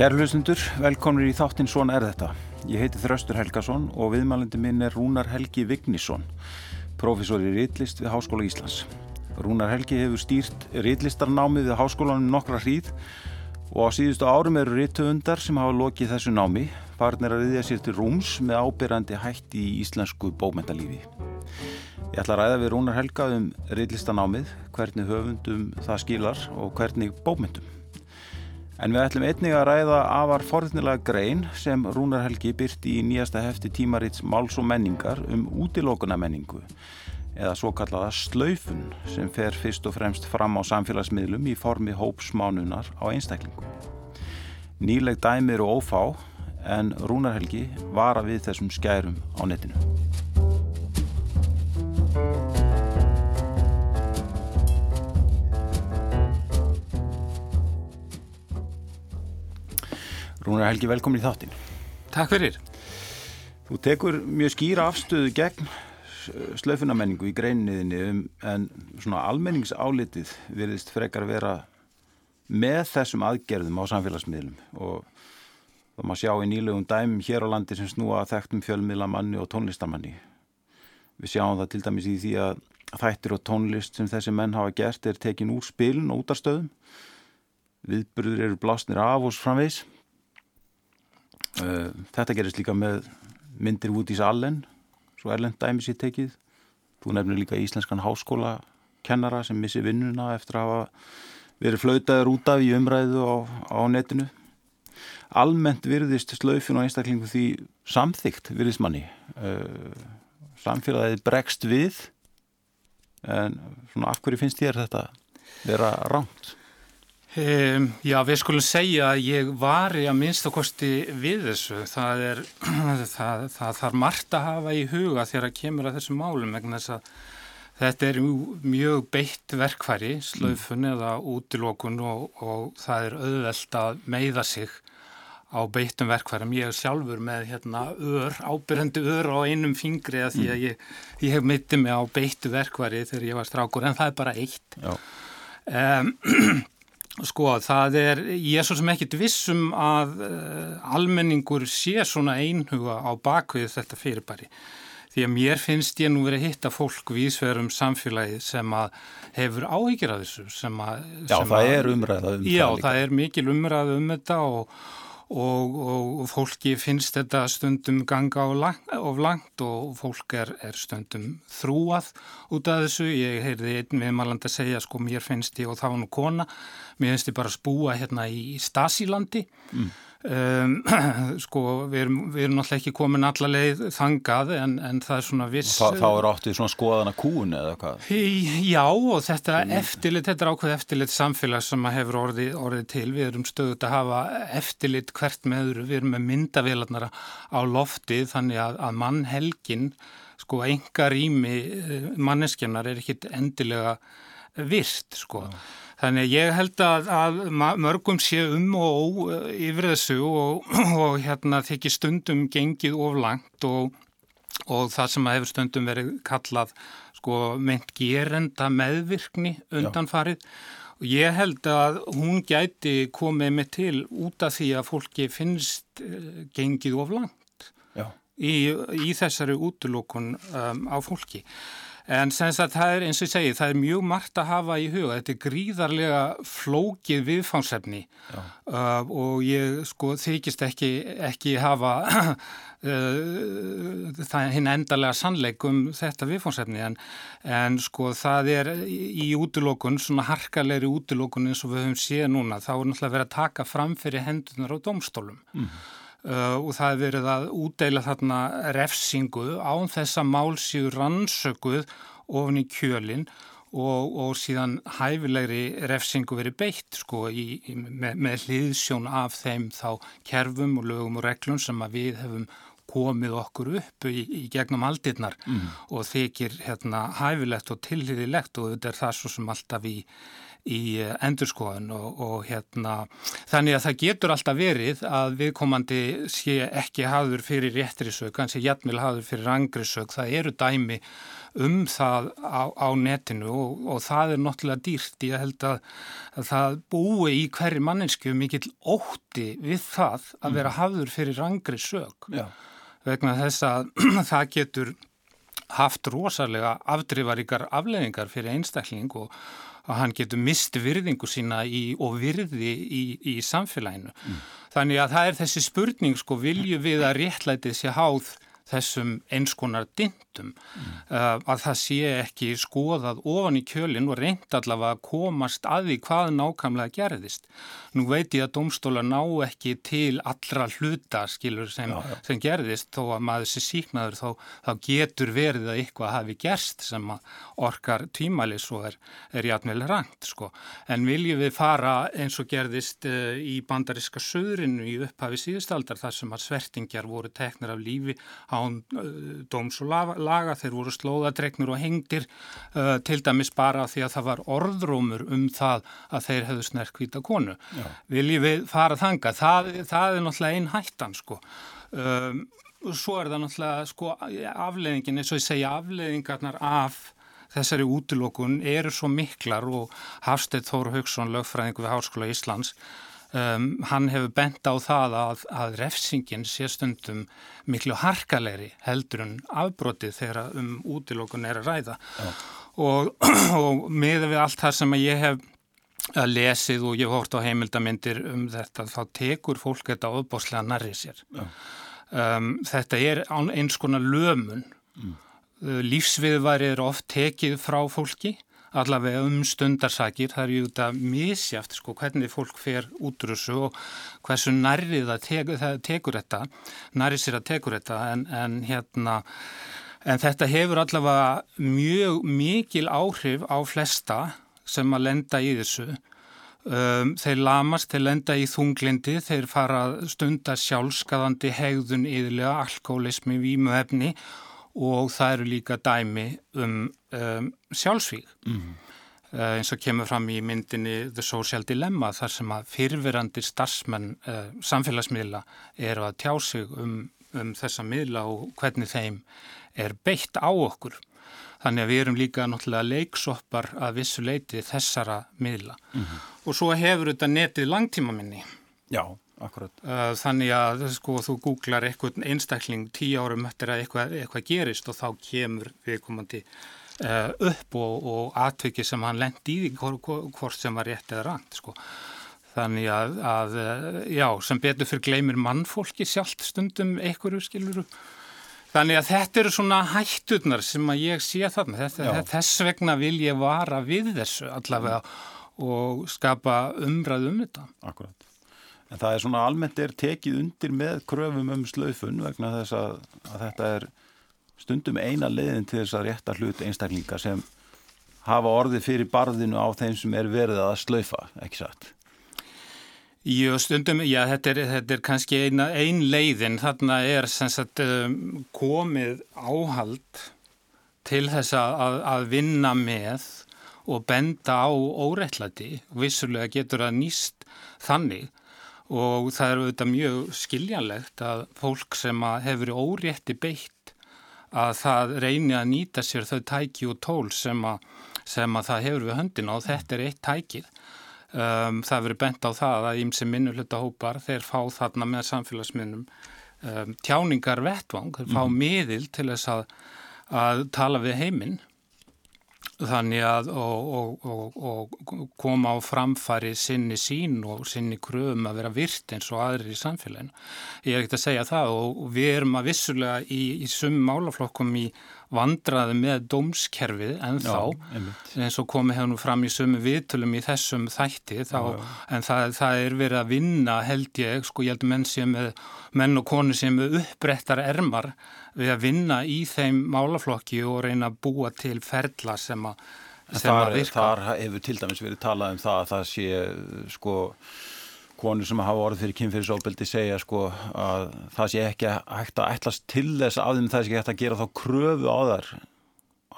Kæru hlustundur, velkomnir í þáttinn Svona er þetta. Ég heiti Þröstur Helgason og viðmælandi minn er Rúnar Helgi Vignisson, profesor í Rítlist við Háskóla Íslands. Rúnar Helgi hefur stýrt rítlistarnámið við Háskólanum nokkra hríð og á síðustu árum eru rítöfundar sem hafa lokið þessu námi, farnir að riðja sér til rúms með ábyrrandi hætti í íslensku bókmentalífi. Ég ætla að ræða við Rúnar Helga um ríðlistanámið, hvernig höfundum það skilar og hvernig bókmyndum. En við ætlum einnig að ræða afar forðnilega grein sem Rúnar Helgi byrti í nýjasta hefti tímarits Máls og menningar um útilókuna menningu eða svo kallaða slaufun sem fer fyrst og fremst fram á samfélagsmiðlum í formi hópsmánunar á einstaklingu. Nýleg dæmi eru ófá en Rúnar Helgi vara við þessum skærum á netinu. Rúnar Helgi, velkomin í þáttin. Takk fyrir. Þú tekur mjög skýra afstöðu gegn slöfunamenningu í greininniðinni um, en svona almenningsálitið virðist frekar vera með þessum aðgerðum á samfélagsmiðlum og það má sjá í nýlegum dæmum hér á landi sem snúa þekktum fjölmiðlamanni og tónlistamanni. Við sjáum það til dæmis í því að þættir og tónlist sem þessi menn hafa gert er tekin úr spilin og útarstöðum. Viðburður eru blásnir af og framvegs þetta gerist líka með myndir út í Allen, svo erlend dæmis í tekið. Þú nefnir líka íslenskan háskóla kennara sem missi vinnuna eftir að hafa verið flautaður út af í umræðu á, á netinu. Almennt virðist slaufin og einstaklingu því samþygt virðist manni. Eh, samfélagið bregst við en svona af hverju finnst þér þetta vera rámt? Um, já, við skulum segja að ég var í að minnsta kosti við þessu. Það er, það, það þarf margt að hafa í huga þegar það kemur að þessu málum vegna þess að þetta er mjög beitt verkfæri, slöfun mm. eða útilókun og, og það er auðvelt að meiða sig á beittum verkfærum. Ég er sjálfur með hérna ör, ábyrjandi ör á einum fingri að því að ég, ég hef mittið mig á beittu verkfæri þegar ég var strákur en það er bara eitt. Já. Um, Sko það er, ég er svo sem ekkit vissum að uh, almenningur sé svona einhuga á bakvið þetta fyrirbæri. Því að mér finnst ég nú verið að hitta fólk viðsverum samfélagi sem að hefur áhyggjur af þessu. Sem að, já, sem það að, er umræða um já, það líka. Já, það er mikil umræða um þetta og og, og fólki finnst þetta stundum ganga of langt og fólk er, er stundum þrúað út af þessu. Ég heyrði einn viðmalandi að segja sko mér finnst ég og var nú kona, mér finnst ég bara spúa hérna í Stasílandi. Mm. Um, sko við erum, við erum náttúrulega ekki komin alla leið þangað en, en það er svona viss Þa, Þá er áttið svona skoðana kún eða hvað? Já og þetta mm. eftirlit, þetta er ákveð eftirlit samfélag sem hefur orðið, orðið til við erum stöðut að hafa eftirlit hvert með öðru, við erum með myndavélarnar á loftið þannig að, að mannhelgin sko enga rými eh, manneskjarnar er ekkit endilega virt sko Já. Þannig ég held að, að mörgum sé um og ó eh, yfir þessu og, og hérna þykir stundum gengið oflangt og, og það sem hefur stundum verið kallað sko meint gerenda meðvirkni undanfarið. Og ég held að hún gæti komið með til út af því að fólki finnst eh, gengið oflangt í, í þessari útlokun um, á fólki. En senst að það er eins og ég segi, það er mjög margt að hafa í huga. Þetta er gríðarlega flókið viðfánsefni uh, og ég sko þykist ekki, ekki hafa uh, hinn endarlega sannleik um þetta viðfánsefni en, en sko það er í útlokun, svona harkalegri útlokun eins og við höfum séð núna, þá er náttúrulega verið að taka fram fyrir hendunar á domstólum. Mm. Uh, og það er verið að útdeila þarna refsingu án þessa málsíu rannsökuð ofin í kjölinn og, og síðan hæfilegri refsingu verið beitt sko í, í, með, með hliðsjón af þeim þá kerfum og lögum og reglum sem við hefum komið okkur upp í, í gegnum aldirnar mm. og þykir hérna hæfilegt og tilhýðilegt og þetta er það svo sem alltaf í í eh, endurskoðun og, og hérna þannig að það getur alltaf verið að viðkomandi sé ekki hafður fyrir réttri sög, kannski jætmil hafður fyrir angri sög, það eru dæmi um það á, á netinu og, og það er náttúrulega dýrt. Ég held að, að það búi í hverju manninsku mikill ótti við það að vera hafður fyrir angri sög Já. vegna þess að það getur haft rosalega afdrifaríkar afleðingar fyrir einstakling og að hann getur mist virðingu sína í, og virði í, í samfélaginu. Mm. Þannig að það er þessi spurning, sko, vilju við að réttlætið sé háð þessum einskonar dindum mm. uh, að það sé ekki skoðað ofan í kjölinn og reynd allavega að komast að því hvað nákvæmlega gerðist. Nú veit ég að domstóla ná ekki til allra hluta skilur sem, já, já. sem gerðist þó að maður sé síknaður þá, þá getur verið að eitthvað hafi gerst sem orkar tímæli svo er, er játmjöl rangt sko. En viljum við fara eins og gerðist uh, í bandariska söðrinu í upphafi síðustaldar þar sem að svertingjar voru teknir af lífi á án uh, dóms og laga, þeir voru slóðadregnur og hengdir uh, til dæmis bara því að það var orðrómur um það að þeir hefðu snerkvita konu. Já. Viljum við fara þanga? Það, það er náttúrulega einn hættan sko. Um, svo er það náttúrulega sko afleðingin, eins og ég segja afleðingarnar af þessari útilokun eru svo miklar og Hafstedt Þóru Haugsson, lögfræðingu við Háskóla Íslands Um, hann hefur bent á það að, að refsingin sé stundum miklu harkalegri heldur en afbrotið þegar um útilókun er að ræða ja. og, og með við allt það sem ég hef lesið og ég hef hórt á heimildamindir um þetta þá tekur fólk þetta ofbáslega nærrið sér. Ja. Um, þetta er eins konar lömun. Mm. Lífsviðvarið er oft tekið frá fólki allavega um stundarsakir, það er ju þetta misjáft sko hvernig fólk fer útrússu og hversu nærrið það, tek, það tekur þetta, nærrið sér að tekur þetta en, en hérna en þetta hefur allavega mjög mikil áhrif á flesta sem að lenda í þessu. Um, þeir lamast, þeir lenda í þunglindi, þeir fara stundar sjálfskaðandi hegðun yðurlega, alkoholismi, vímuhefni og það eru líka dæmi um, um sjálfsvík mm -hmm. uh, eins og kemur fram í myndinni The Social Dilemma þar sem að fyrfirandi starfsmenn uh, samfélagsmiðla eru að tjá sig um, um þessa miðla og hvernig þeim er beitt á okkur þannig að við erum líka náttúrulega leiksoppar að vissu leiti þessara miðla mm -hmm. og svo hefur þetta netið langtíma minni Já Akkurat. Þannig að sko þú googlar eitthvað einstakling tíu árum eftir að eitthvað, eitthvað gerist og þá kemur viðkomandi upp og, og aðtöki sem hann lendi í hvort sem var rétt eða rangt sko. Þannig að, að já, sem betur fyrir gleymir mannfólki sjálft stundum einhverju skiluru. Þannig að þetta eru svona hætturnar sem að ég sé þarna. Þetta, þess vegna vil ég vara við þessu allavega og skapa umræð um þetta. Akkurat. En það er svona almennt er tekið undir með kröfum um slöfun vegna þess að, að þetta er stundum eina leiðin til þess að rétta hlut einstaklinga sem hafa orðið fyrir barðinu á þeim sem er verið að slöfa, ekki satt? Jú, stundum, já, þetta er, þetta er kannski eina, ein leiðin, þarna er sagt, um, komið áhald til þess að, að vinna með og benda á óreitlæti, vissulega getur að nýst þannig og það eru auðvitað mjög skiljanlegt að fólk sem hefur órétti beitt að það reyni að nýta sér þau tæki og tól sem að, sem að það hefur við höndina og þetta er eitt tækið. Um, það verið bent á það að ímsi minnulöta hópar þeir fá þarna með samfélagsminnum um, tjáningar vettvang, þeir fá mm. miðil til þess að, að tala við heiminn þannig að og, og, og koma á framfari sinni sín og sinni kröfum að vera virt eins og aðri í samfélaginu. Ég er ekkert að segja það og við erum að vissulega í, í sumum málaflokkum í vandraði með dómskerfið en já, þá eins og komið hefur nú fram í sumu viðtölum í þessum þætti þá, já, já. en það, það er verið að vinna held ég, sko ég held menn sem menn og konu sem uppbrettar ermar við að vinna í þeim málaflokki og reyna að búa til ferla sem að, sem að virka. Þar hefur til dæmis verið talað um það að það sé sko konur sem hafa orðið fyrir kynfyrirsóbeldi segja sko að það sé ekki hægt að ætlast til þess að þeim það sé ekki hægt að gera þá kröfu á þar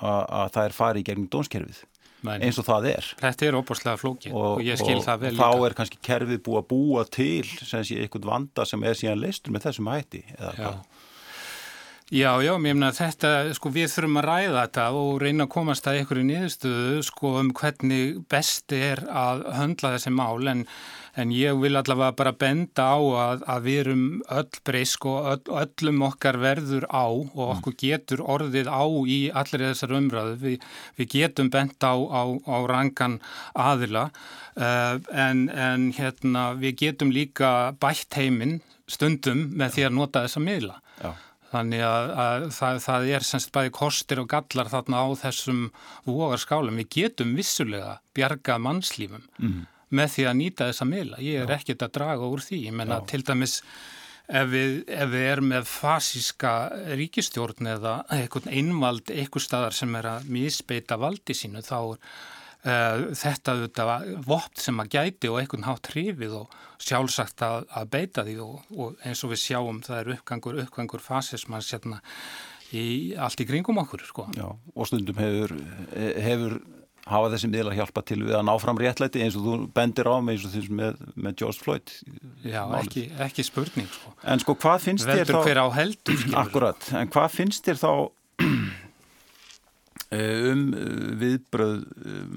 að, að það er farið í gegnum dónskerfið. Mæni. eins og það er. Þetta er óbúrslega flókið og, og ég skil og, það vel líka. Og þá er kannski kerfið búið að búa til sem sé eitthvað vanda sem er síðan leistur með þessum hætti eða hvað. Já, já, mér meina þetta, sko við þurfum að ræða þetta og reyna að komast að einhverju nýðustuðu sko um hvernig best er að höndla þessi mál en, en ég vil allavega bara benda á að, að við erum öll breysk og öll, öllum okkar verður á og mm. okkur getur orðið á í allir þessar umræðu. Vi, við getum benda á, á, á rangan aðila uh, en, en hérna við getum líka bætt heiminn stundum með því að nota þessa miðla. Já. Þannig að, að það, það er semst bæði kostir og gallar þarna á þessum vogarskálum. Við getum vissulega bjargað mannslífum mm. með því að nýta þessa miðla. Ég er Já. ekkit að draga úr því. Ég menna til dæmis ef við, ef við erum með fasíska ríkistjórn eða einvald eitthvað staðar sem er að misbeita valdi sínu þá er þetta auðvitað vopt sem að gæti og einhvern hátt hrifið og sjálfsagt að, að beita því og, og eins og við sjáum það er uppgangur, uppgangur fasismans hérna í allt í kringum okkur sko. Já, og stundum hefur, hefur hafa þessi miðla hjálpa til við að ná fram réttlæti eins og þú bendir á mig eins og því með, með George Floyd Já, ekki, ekki spurning sko. En sko hvað finnst Veldur þér þá Akkurat, en hvað finnst þér þá Eh, um eh, viðbröð um,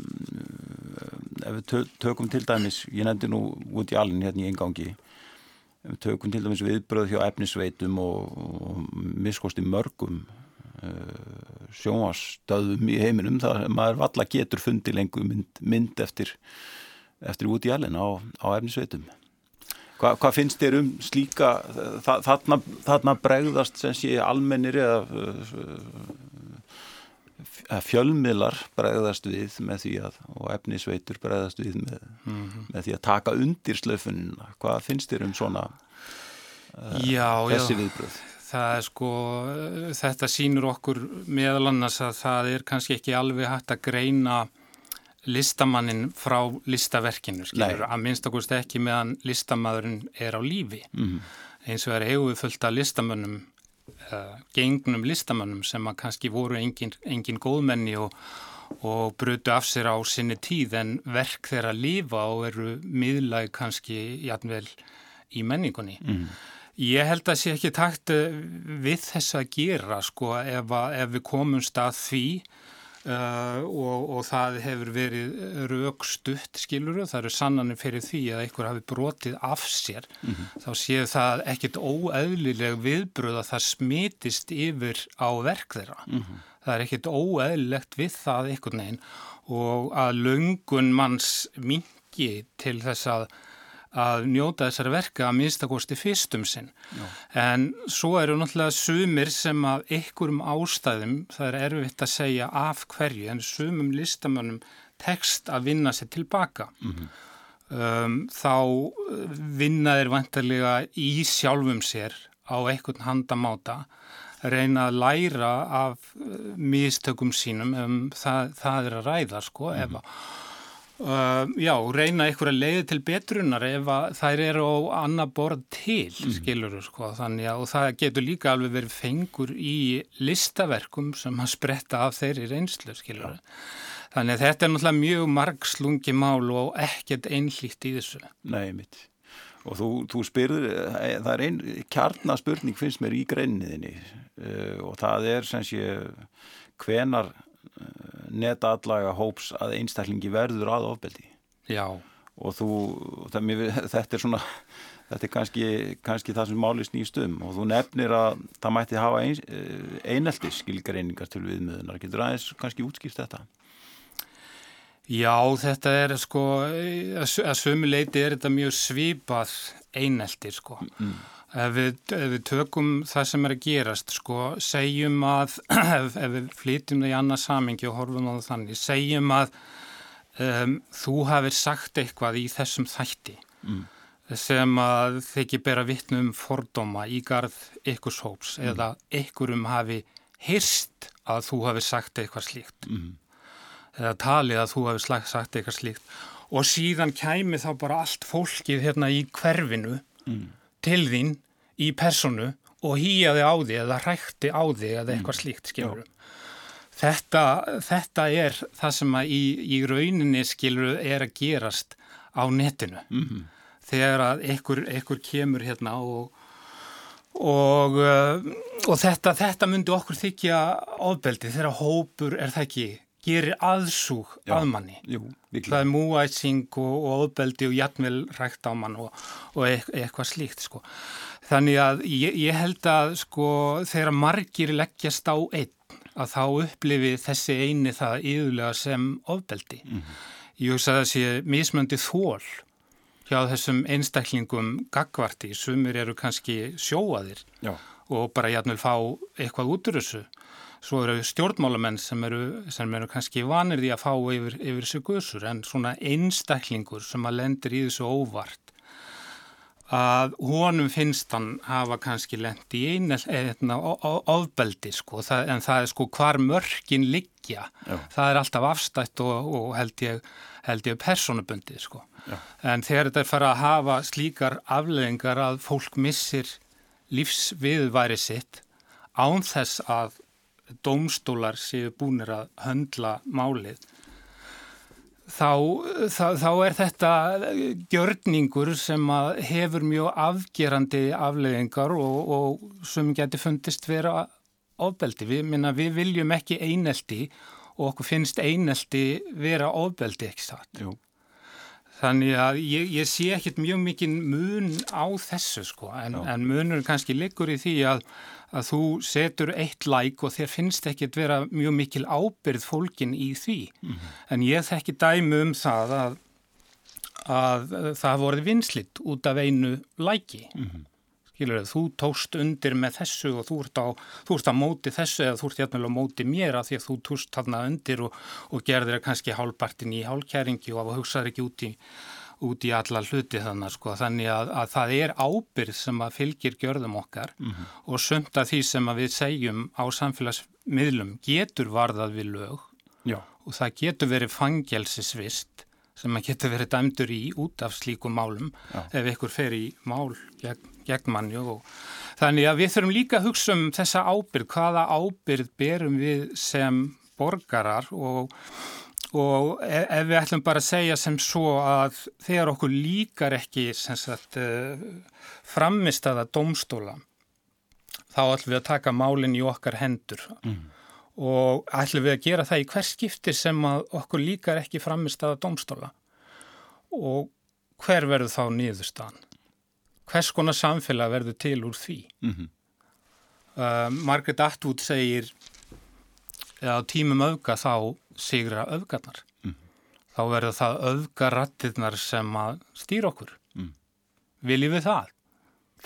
ef við tökum til dæmis ég nefndi nú út í alin hérna í engangi ef við tökum til dæmis viðbröð hjá efnisveitum og, og miskosti mörgum uh, sjónvarstöðum í heiminum það maður valla getur fundi lengur mynd, mynd eftir, eftir út í alin á, á efnisveitum. Hva, hvað finnst þér um slíka þarna, þarna bregðast sem sé almennir eða uh, fjölmiðlar bregðast við með því að, og efnisveitur bregðast við með, mm -hmm. með því að taka undir slöfunina. Hvað finnst þér um svona uh, já, þessi já. viðbröð? Það er sko, þetta sínur okkur meðal annars að það er kannski ekki alveg hægt að greina listamannin frá listaverkinu, skilur, Nei. að minnst okkurst ekki meðan listamæðurinn er á lífi. Mm -hmm. Eins og er eigið fullt af listamönnum uh, gengnum listamannum sem að kannski voru engin, engin góðmenni og, og brutu af sér á sinni tíð en verk þeirra lífa og eru miðlæg kannski jætnvel í menningunni. Mm. Ég held að sé ekki takt eh, við þess að gera sko ef, að, ef við komumst að því Uh, og, og það hefur verið raukstutt skiluru, það eru sannanir fyrir því að einhver hafi brotið af sér mm -hmm. þá séu það ekkit óeðlileg viðbröð að það smitist yfir á verk þeirra mm -hmm. það er ekkit óeðlilegt við það einhvern veginn og að löngun manns mingi til þess að að njóta þessari verka að minnstakosti fyrstum sinn. Já. En svo eru náttúrulega sumir sem af einhverjum ástæðum, það er erfitt að segja af hverju, en sumum listamönnum tekst að vinna sér tilbaka. Mm -hmm. um, þá vinna þeir vantarlega í sjálfum sér á einhvern handamáta, reyna að læra af uh, mistökum sínum, um, það, það er að ræða sko, mm -hmm. ef að Uh, já, reyna einhverja leiði til betrunar ef þær eru á annar borð til, mm. skilur sko, þannig að það getur líka alveg verið fengur í listaverkum sem að spretta af þeirri reynslu, skilur ja. þannig að þetta er náttúrulega mjög margslungi mál og ekkert einlíkt í þessu. Nei, mitt og þú, þú spyrður, eh, það er einn kjarnaspurning finnst mér í greinniðinni uh, og það er sem sé hvenar netadlaga hóps að einstaklingi verður að ofbeldi Já. og þú, það, þetta er svona þetta er kannski, kannski það sem máli snýst um og þú nefnir að það mætti hafa ein, eh, einelti skilgreiningar til viðmiðunar, getur aðeins kannski útskýrst þetta? Já, þetta er sko að sömu leiti er þetta mjög svipað einelti sko mm. Ef við, ef við tökum það sem er að gerast, sko, segjum að, ef, ef við flytjum það í annað samingi og horfum á það þannig, segjum að um, þú hafið sagt eitthvað í þessum þætti mm. sem að þykir bera vittnum fordóma í garð ykkurs hóps mm. eða ykkurum hafi hyrst að þú hafið sagt eitthvað slíkt mm. eða talið að þú hafið sagt eitthvað slíkt og síðan kæmi þá bara allt fólkið hérna í hverfinu mm. til þín í personu og hýjaði á því eða hrækti á því eða eitthvað mm. slíkt skilur. Þetta, þetta er það sem í, í rauninni skilur er að gerast á netinu. Mm -hmm. Þegar að einhver, kemur hérna og, og, uh, og þetta, þetta myndi okkur þykja ofbeldi þegar hópur er það ekki gerir aðsúg Já, að manni. Jú, það er múætsing og, og ofbeldi og jætmil rægt á mann og, og eitthvað slíkt sko. Þannig að ég, ég held að sko þegar margir leggjast á einn að þá upplifi þessi eini það yðurlega sem ofbeldi. Mm -hmm. Ég hugsa að það sé mismöndi þól hjá þessum einstaklingum gagvarti, sumir eru kannski sjóaðir Já. og bara jætnvel fá eitthvað út úr þessu. Svo eru stjórnmálamenn sem eru, sem eru kannski vanir því að fá yfir, yfir þessu guðsur en svona einstaklingur sem að lendir í þessu óvart að honum finnst hann hafa kannski lendi í einu hérna, ofbeldi sko, það, en það er sko hvar mörkin liggja, Já. það er alltaf afstætt og, og held ég, ég personubundi sko. Já. En þegar þetta er fara að hafa slíkar afleðingar að fólk missir lífsviðværi sitt án þess að dómstólar séu búinir að höndla málið þá, þá, þá er þetta gjörningur sem hefur mjög afgerandi afleðingar og, og sem getur fundist vera ofbeldi. Við, minna, við viljum ekki einelti og okkur finnst einelti vera ofbeldi ekki. Jú. Þannig að ég, ég sé ekkert mjög mikinn mun á þessu sko en, en munur kannski liggur í því að að þú setur eitt læk og þér finnst ekkit vera mjög mikil ábyrð fólkin í því. Mm -hmm. En ég þekki dæmu um það að, að það voruð vinslitt út af einu læki. Mm -hmm. Skilur þú tóst undir með þessu og þú ert á, þú ert á móti þessu eða þú ert jætnilega á móti mér af því að þú tóst þarna undir og, og gerðir kannski hálpartin í hálkjæringi og hugsaður ekki út í út í alla hluti þannig sko. þannig að, að það er ábyrð sem að fylgir gjörðum okkar mm -hmm. og sömnt að því sem að við segjum á samfélagsmiðlum getur varðað við lög Já. og það getur verið fangelsisvist sem að getur verið dæmdur í út af slíkum málum Já. ef ykkur fer í mál gegn, gegn mannju og þannig að við þurfum líka að hugsa um þessa ábyrð, hvaða ábyrð berum við sem borgarar og og e, ef við ætlum bara að segja sem svo að þegar okkur líkar ekki sagt, e, framist aða domstóla þá ætlum við að taka málinn í okkar hendur mm. og ætlum við að gera það í hvers skiptir sem okkur líkar ekki framist aða domstóla og hver verður þá nýðustan? Hvers konar samfélag verður til úr því? Mm -hmm. uh, Margaret Atwood segir á tímum auka þá sigra öfgarnar. Mm. Þá verður það öfgarattirnar sem að stýra okkur. Mm. Viljum við það?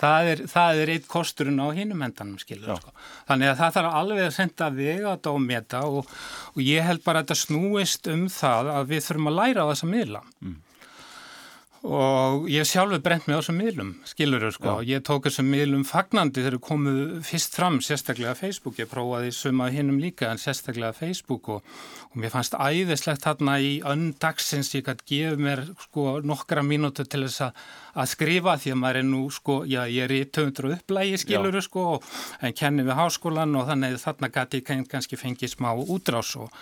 Það er, það er eitt kosturinn á hinum endanum, skilur. Sko. Þannig að það þarf alveg að senda vega og meta og, og ég held bara að þetta snúist um það að við þurfum að læra á þessa miðla. Mm og ég sjálfur brent mig á þessum miðlum, skilur þau sko, Já. ég tók þessum miðlum fagnandi þegar komuð fyrst fram sérstaklega Facebook, ég prófaði suma hinnum líka en sérstaklega Facebook og, og mér fannst æðislegt þarna í öndagsins ég gæti gefið mér sko nokkra mínútu til þess að skrifa því að maður er nú sko, já ég er í töndru upplægi skilur þau sko en kenni við háskólan og þannig þarna gæti ég kannski fengið smá útrás og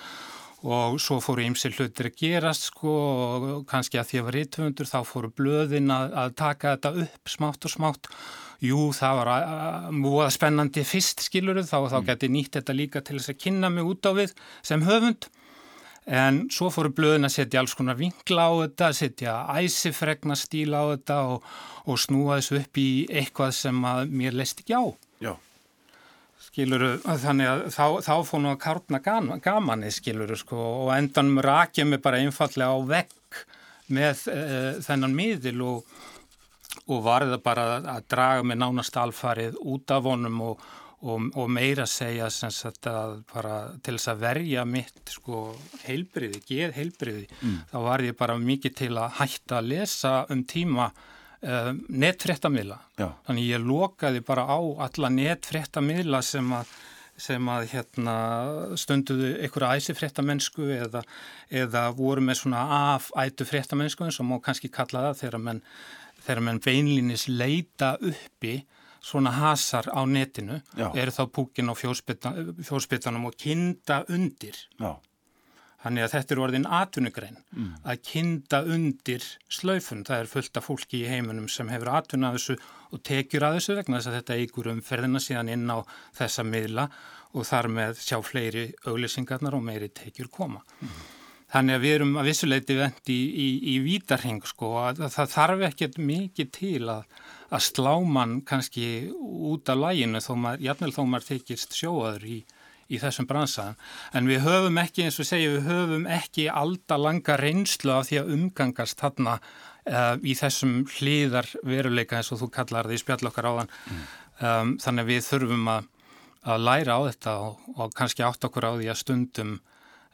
og svo fóru ymsil hlutir að gerast sko og kannski að því að var rítvöndur þá fóru blöðin að, að taka þetta upp smátt og smátt. Jú það var múið spennandi fyrst skiluru þá, mm. þá geti nýtt þetta líka til þess að kynna mig út á við sem höfund. En svo fóru blöðin að setja alls konar vinkla á þetta, setja æsifregna stíl á þetta og, og snúa þessu upp í eitthvað sem mér leist ekki á. Já skiluru, þannig að þá, þá fór nú að kárna gamanni skiluru sko og endanum rakjum við bara einfallega á vekk með uh, þennan miðil og, og var það bara að draga með nánast alfarið út af honum og, og, og meira segja sagt, bara, til þess að verja mitt sko, heilbriði, geð heilbriði, mm. þá var ég bara mikið til að hætta að lesa um tíma uh, netfréttamila þannig ég lokaði bara á alla netfréttamila sem að sem að hérna, stunduðu einhverja æsi fréttamennsku eða, eða voru með svona afætu fréttamennsku eins og má kannski kalla það þegar menn, þegar menn beinlinis leita uppi svona hasar á netinu Já. eru þá púkin á fjóspittanum og kinda undir. Já, Þannig að þetta er orðin atvinnugrein Mm. að kinda undir slaufun. Það er fullt af fólki í heiminum sem hefur atvinna af þessu og tekjur af þessu vegna þess að þetta eigur umferðina síðan inn á þessa miðla og þar með sjá fleiri auglýsingarnar og meiri tekjur koma. Þannig að við erum að vissuleiti vend í, í, í vítarhing sko að það þarf ekkert mikið til að, að slá mann kannski út af læginu þó maður, jafnvel þó maður þykist sjóaður í, í þessum bransaðan. En við höfum ekki, eins og segja, við höfum ekki aldalanga reynslu af því að umgangast þarna uh, í þessum hlýðar veruleika eins og þú kallar því spjall okkar áðan. Um, þannig að við þurfum að, að læra á þetta og, og kannski átt okkur á því að stundum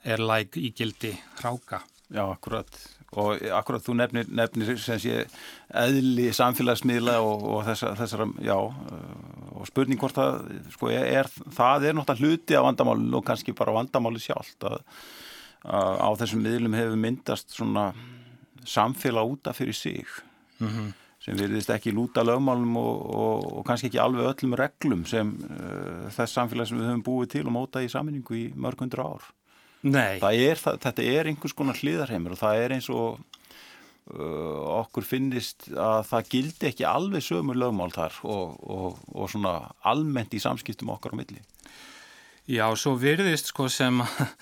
er læk í gildi hráka. Já, akkurat. Og akkurat þú nefnir, nefnir sem sé eðli samfélagsmiðla og, og þessar, þessar, já, uh, og spurning hvort það, sko, er, er það er náttúrulega hluti af vandamálinu og kannski bara vandamáli sjálft að, að á þessum miðlum hefur myndast svona samfélag útaf fyrir sig Mm sem virðist ekki lúta lögmálum og, og, og kannski ekki alveg öllum reglum sem uh, þess samfélag sem við höfum búið til og mótað í saminningu í mörg hundra ár. Nei, Það er, það, þetta er einhvers konar hliðarheimur og það er eins og uh, okkur finnist að það gildi ekki alveg sömu lögmál þar og, og, og svona almennt í samskiptum okkar á milli. já, svo virðist sko sem, að-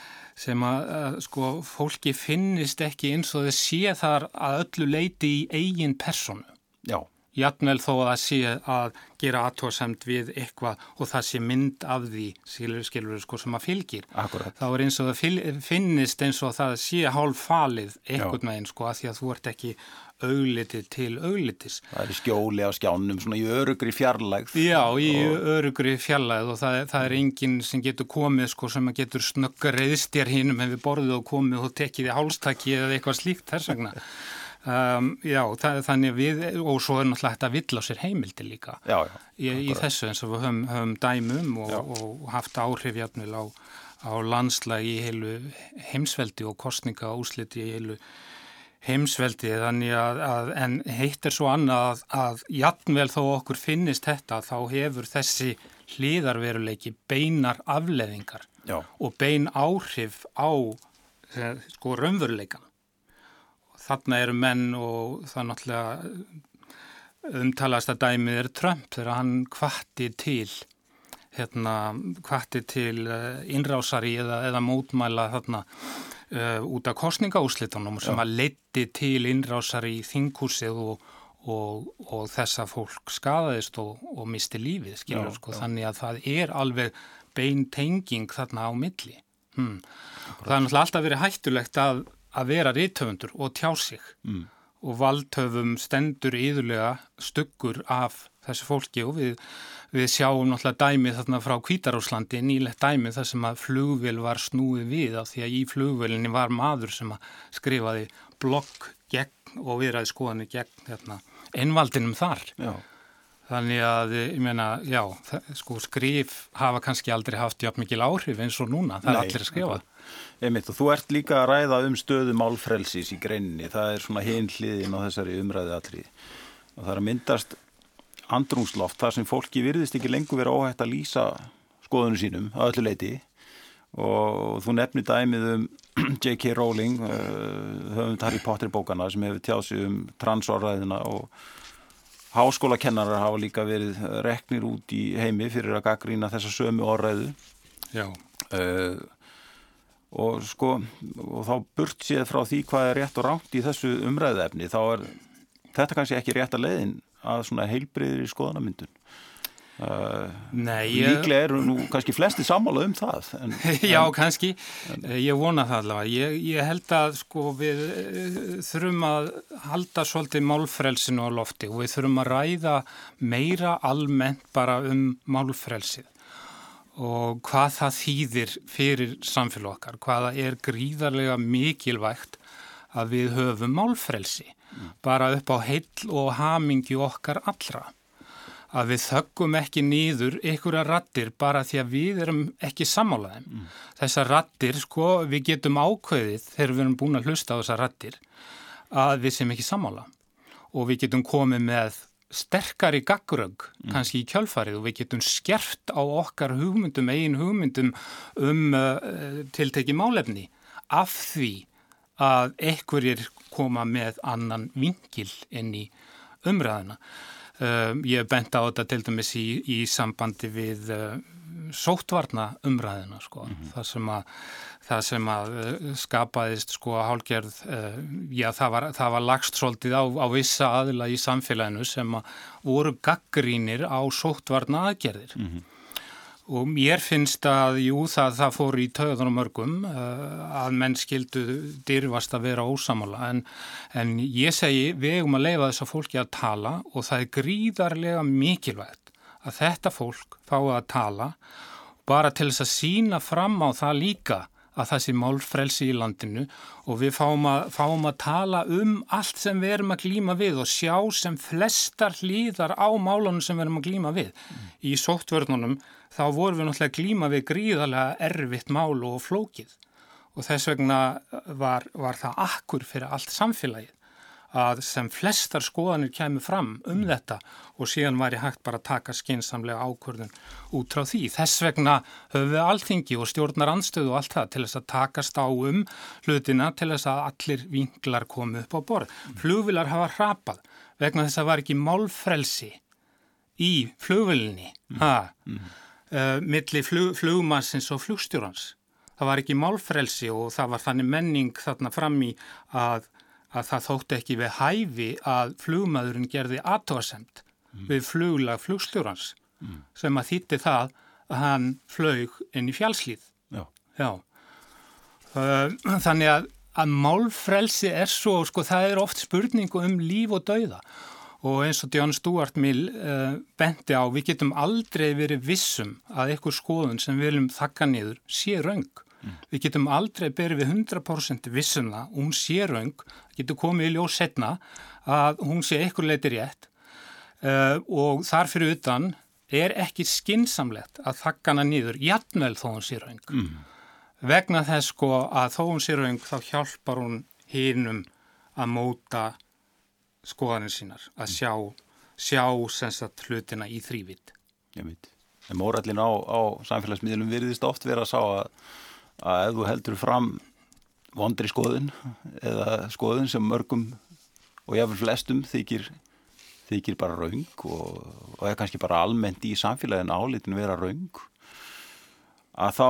sem að, sko fólki finnist ekki eins og þau sé þar að öllu leiti í eigin personu. Já, Jafnvel þó að það sé að gera aðtóðsamt við eitthvað og það sé mynd af því skilur, skilur sko sem að fylgir. akkurat. Þá er eins og það finnist eins og það sé hálf falið einhvern veginn sko að því að þú ert ekki auglitið til auglitis. Það er skjóli á skjánum, svona í örugri fjarlægð. Já, í örugri fjallæð og það, það er enginn sem getur komið sko sem að getur snöggar reyðstjar hínum hefur borðið og komið og tekið í hálstakki eða eitthvað slíkt þess vegna. Um, já, það, þannig við, og svo er náttúrulega þetta vill á sér heimildi líka Já, já. í, í þessu eins og við höfum, höfum dæmum og, og haft áhrif jafnvel á, á landslag í heilu heimsveldi og kostninga úsliti í heilu heimsveldi þannig að, að en heitt er svo annað að, að jafnvel þó okkur finnist þetta þá hefur þessi hlýðarveruleiki beinar afleðingar Já, og bein áhrif á eh, sko raunveruleikan. Þarna eru menn og það náttúrulega umtalast að dæmið er Trump þegar hann kvatti til hérna, kvatti til uh, innrásari eða, eða mótmæla þarna uh, út af kostningaúslitunum sem að leiti til innrásari í þinghúsið og, og, og þessa fólk skadaðist og, og misti lífið, skilur Já, sko, já. þannig að það er alveg bein tenging þarna á milli. Hmm. Það er náttúrulega alltaf verið hættulegt að, að vera rítöfundur og tjá sig mm. og valdhöfum stendur yðurlega stuggur af þessu fólki og við, við sjáum náttúrulega dæmi þarna frá Kvítarúslandi, nýlegt dæmi þar sem að flugvél var snúið við af því að í flugvélinni var maður sem að skrifaði blokk gegn og viðræði skoðanir gegn hérna, einvaldinum þar. já. Þannig að, ég meina, já, sko skrif hafa kannski aldrei haft jafn mikil áhrif eins og núna, það er Nei, allir að skrifa. Einmitt, og þú ert líka að ræða um stöðu málfrelsis í greinni, það er svona hinn hliðin á þessari umræði allri og það er að myndast andrúnsloft þar sem fólki virðist ekki lengur vera óhætt að lýsa skoðunum sínum að öllu leiti og þú nefnir dæmið um J.K. Rowling uh, höfum Harry Potter bókana sem hefur tjáð sig um transorræðina og háskólakennarar hafa líka verið reknir út í heimi fyrir að gaggrína þessa sömu orðræðu. Já, uh, og sko og þá burt séð frá því hvað er rétt og ránt í þessu umræðefni þá er þetta kannski ekki rétt að leiðin að svona heilbreyðir í skoðanamyndun nei, ég... líklega eru nú kannski flesti sammála um það en, Já, kannski. Eh, Ég vona það allavega. Ég, ég held að sko við eh, þurfum að halda svolítið málfrelsinu á lofti og við þurfum að ræða meira almennt bara um málfrelsið og hvað það þýðir fyrir samfélag okkar, hvaða er gríðarlega mikilvægt að við höfum málfrelsi bara upp á heill og hamingi okkar allra að við þöggum ekki nýður einhverja rattir bara því að við erum ekki sammálaðum. Mm. Þessar rattir, sko, við getum ákveðið þegar við erum búin að hlusta á þessar rattir að við sem ekki sammála og við getum komið með sterkari gaggrögg kannski í kjölfarið og við getum skerft á okkar hugmyndum, eigin hugmyndum um uh, tilteki málefni af því að einhverjir koma með annan vingil inn í umræðina. Uh, ég bent á þetta til dæmis í, í sambandi við uh, sóttvarna umræðina sko, mm -hmm. það sem að það sem að eh, skapaðist sko að hálgerð, uh, já það var, það var lagst svolítið á, á vissa aðila í samfélaginu sem að voru gaggrínir á sóttvarna aðgerðir. Mm -hmm. Og mér finnst að, jú, það, það fór í töðunum mörgum uh, að menn skildu dyrfast að vera ósamála en, en ég segi við eigum að leifa þess að fólki að tala og það er gríðarlega mikilvægt að þetta fólk fái að tala bara til þess að sína fram á það líka að það sé málfrelsi í landinu og við fáum að, fáum að tala um allt sem við erum að glýma við og sjá sem flestar hlýðar á málunum sem við erum að glýma við. Mm. Í sóttvörnunum þá vorum við náttúrulega að glýma við gríðarlega erfitt mál og flókið og þess vegna var, var það akkur fyrir allt samfélagið að sem flestar skoðanir kemur fram um mm. þetta og síðan væri hægt bara að taka skinsamlega ákvörðun út frá því. Þess vegna höfum við alltingi og stjórnar anstöðu og allt það til þess að takast á um hlutina til þess að allir vinklar komu upp á borð. Mm. Flugvilar hafa hrapað vegna þess að var ekki málfrelsi í flugvilinni mm. Uh, milli flug, flugmassins og flugstjórans. Það var ekki málfrelsi og það var þannig menning þarna fram í að að það þótti ekki við hæfi að flugmaðurinn gerði aðtóasemt mm. við fluglag flugstjórans mm. sem að þýtti það að hann flög inn í fjálslíð. Já. Já. Þannig að, að málfrelsi er svo, sko það er oft spurningu um líf og dauða og eins og John Stuart Mill uh, benti á, við getum aldrei verið vissum að eitthvað skoðun sem við viljum þakka niður sé raung. Mm. Við getum aldrei berið við 100% vissuna, um hún sé raung, getur komið í ljós setna að hún sé eitthvað leiti rétt uh, og þar fyrir utan er ekki skinsamlegt að þakka hana nýður, jætnvel þó hún sé raung. Mm. Vegna þess sko að þó hún sé raung þá hjálpar hún hinnum að móta skoðanir sínar, að mm. sjá, sjá sensat hlutina í þrývitt. Ég veit. En mórallin á, á samfélagsmiðlum virðist oft vera að sá að að ef þú heldur fram vondri skoðun eða skoðun sem mörgum og jáfnvel flestum þykir, þykir bara raung og, og er kannski bara almennt í samfélaginu álitinu vera raung að þá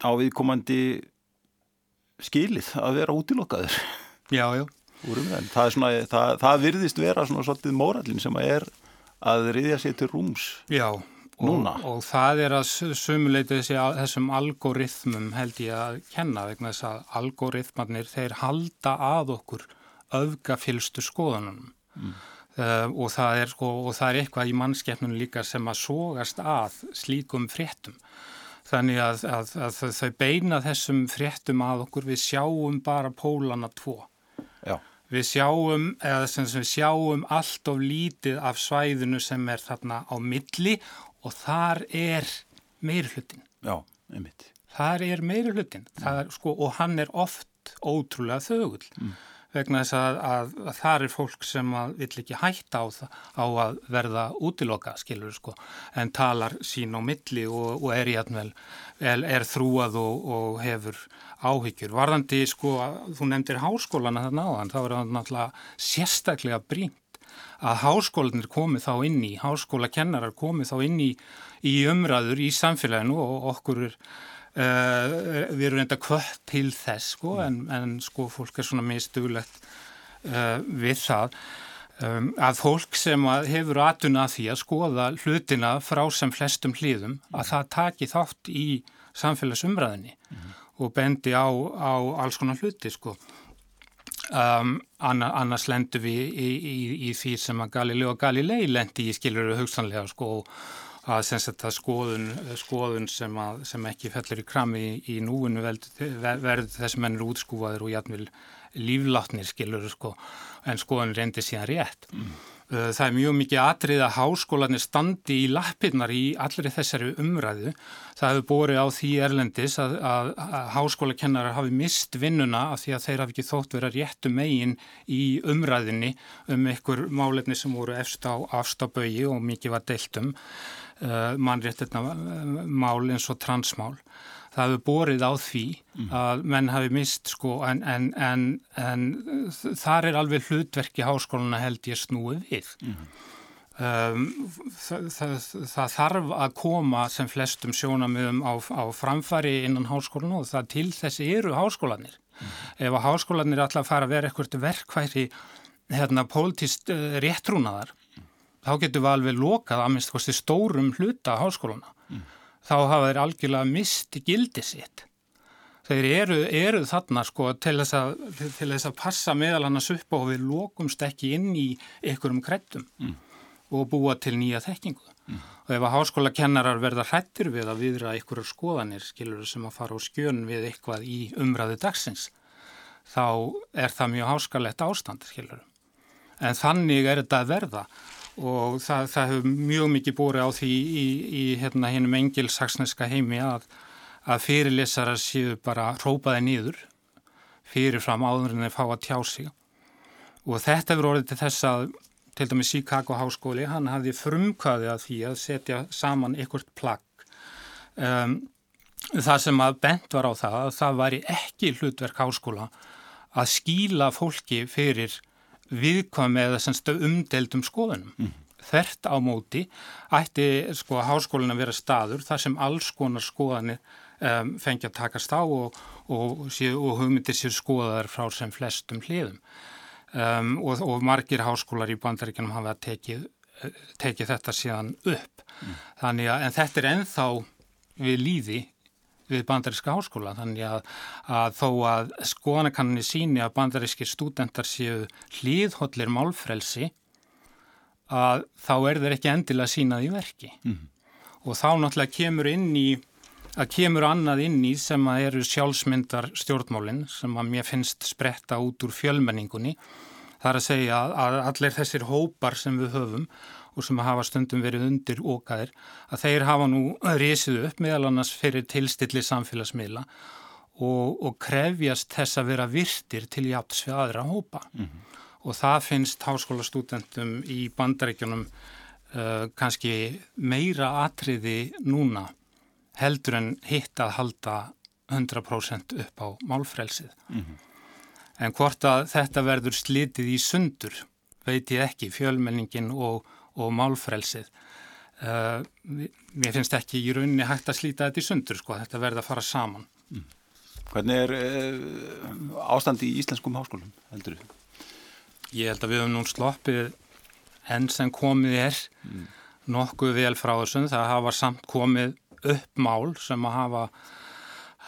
á viðkomandi skilið að vera útilokkaður Já, já það, svona, það, það virðist vera svona svolítið mórallin sem að er að riðja sér til rúms Já. Og, og það er að sumuleita þessum algoritmum held ég að kenna vegna þess að algoritmarnir þeir halda að okkur öfgafylstu skoðanum mm. uh, og, það er, sko, og það er eitthvað í mannskeppnum líka sem að sógast að slíkum fréttum. Þannig að, að, að þau beina þessum fréttum að okkur við sjáum bara pólana tvo. Já. Við sjáum, eða sem við sjáum allt of lítið af svæðinu sem er þarna á milli og þar er meiri hlutin. Já, einmitt. Þar er meiri hlutin er, sko, og hann er oft ótrúlega þögull mm. Vegna þess að, að, að þar er fólk sem vill ekki hætta á, það, á að verða útiloka, skilur sko, en talar sín á milli og, og er jætnvel, er, er þrúað og, og hefur áhyggjur. Varðandi, sko, þú nefndir háskólana þarna á þann, þá er það náttúrulega sérstaklega brínt að háskólanir komið þá inn í, háskólakennarar komið þá inn í, í umræður í samfélaginu og okkur er, uh, við erum reynda kvött til þess sko en, en sko fólk er svona mistugulegt uh, við það um, að fólk sem að hefur atuna því að skoða hlutina frá sem flestum hlýðum að það taki þátt í samfélagsumræðinni mm. og bendi á, á alls konar hluti sko Um, annars lendur við í, í, í því sem að Galileo Galilei lendi í skiluru hugsanlega sko að sem sagt að skoðun, skoðun sem, að, sem ekki fellur í krami í, í núinu verður þessum ennur útskúfaður og jætnvel líflátnir skiluru sko en skoðun reyndi síðan rétt. Mm. Uh, það er mjög mikið atrið að háskólanir standi í lappirnar í allri þessari umræðu. Það hefur borið á því erlendis að, að, að háskólakennarar hafi mist vinnuna af því að þeir hafi ekki þótt vera réttu megin í umræðinni um einhver málefni sem voru efst á afstabögi og mikið var deiltum uh, mannréttina mál eins og transmál það hefur borið á því að menn hafi mist sko en, en, en, en þar er alveg hlutverki háskóluna held ég snúið við. Mm. Um, það, það, það þarf að koma sem flestum sjónamöðum á, á framfari innan háskólinu og það til þessi eru háskólanir. Mm. Ef að háskólanir alltaf fara að vera eitthvað verkværi hérna pólitist uh, réttrúnaðar. Þá getur við alveg lokað að minnst kosti stórum hluta háskóluna þá hafa þeir algjörlega misti gildi sitt. Þeir eru, eru þarna sko til þess, að, til þess að passa meðal annars upp og við lókumst ekki inn í einhverjum kreddum mm. og búa til nýja þekkingu. Mm. Og ef að háskóla kennarar verða hrættir við að viðra einhverjar skoðanir, skilur sem að fara á skjön við eitthvað í umræðu dagsins, þá er það mjög háskalett ástand, skilur. En þannig er þetta að verða og það, það hefur mjög mikið búið á því í, í hérna hinnum engilsaksneska heimi að, að fyrirlesarar séu bara rópaði nýður fyrirfram áður en þeir fá að tjá sig. Og þetta hefur orðið til þess að til dæmis Chicago háskóli hann hafði frumkvæði að því að setja saman ykkurt plagg. Um, það sem að bent var á það að það væri ekki hlutverk háskóla að skíla fólki fyrir viðkvæmi eða semst umdeldum skoðunum. Mm. Þert á móti ætti sko háskólinn að vera staður þar sem alls konar skoðanir um, fengi að takast á og, og, og hugmyndir sér skoðaðar frá sem flestum hliðum. Um, og, og margir háskólar í bandaríkjunum hafa tekið, tekið þetta síðan upp. Mm. Þannig að þetta er enþá við líði við bandaríska háskóla þannig að, að þó að skoðanakanninni síni að bandaríski stúdendar séu hlýðhóllir málfrelsi að þá er þeir ekki endilega sínað í verki. Mm -hmm. og þá náttúrulega kemur inn í að kemur annað inn í sem að eru sjálfsmyndar stjórnmálinn sem að mér finnst spretta út úr fjölmenningunni. Þar að segja að allir þessir hópar sem við höfum og sem hafa stundum verið undir ókaðir að þeir hafa nú risið upp meðal annars fyrir tilstilli samfélagsmiðla og, og krefjast þess að vera virtir til jafns við aðra hópa mm -hmm. og það finnst háskólastúdentum í bandaríkjunum uh, kannski meira atriði núna heldur en hitt að halda 100% upp á málfrelsið. Mm -hmm. En hvort að þetta verður slitið í sundur veit ég ekki, fjölmenningin og og málfrelsið. Uh, mér finnst ekki í rauninni hægt að slíta þetta í sundur sko, þetta verði að fara saman. Mm. Hvernig er uh, ástandi í íslenskum háskólum, heldur þú? Ég held að við höfum nú sloppið enn sem komið er mm. nokkuð vel frá þessum. Það hafa samt komið upp mál sem að hafa,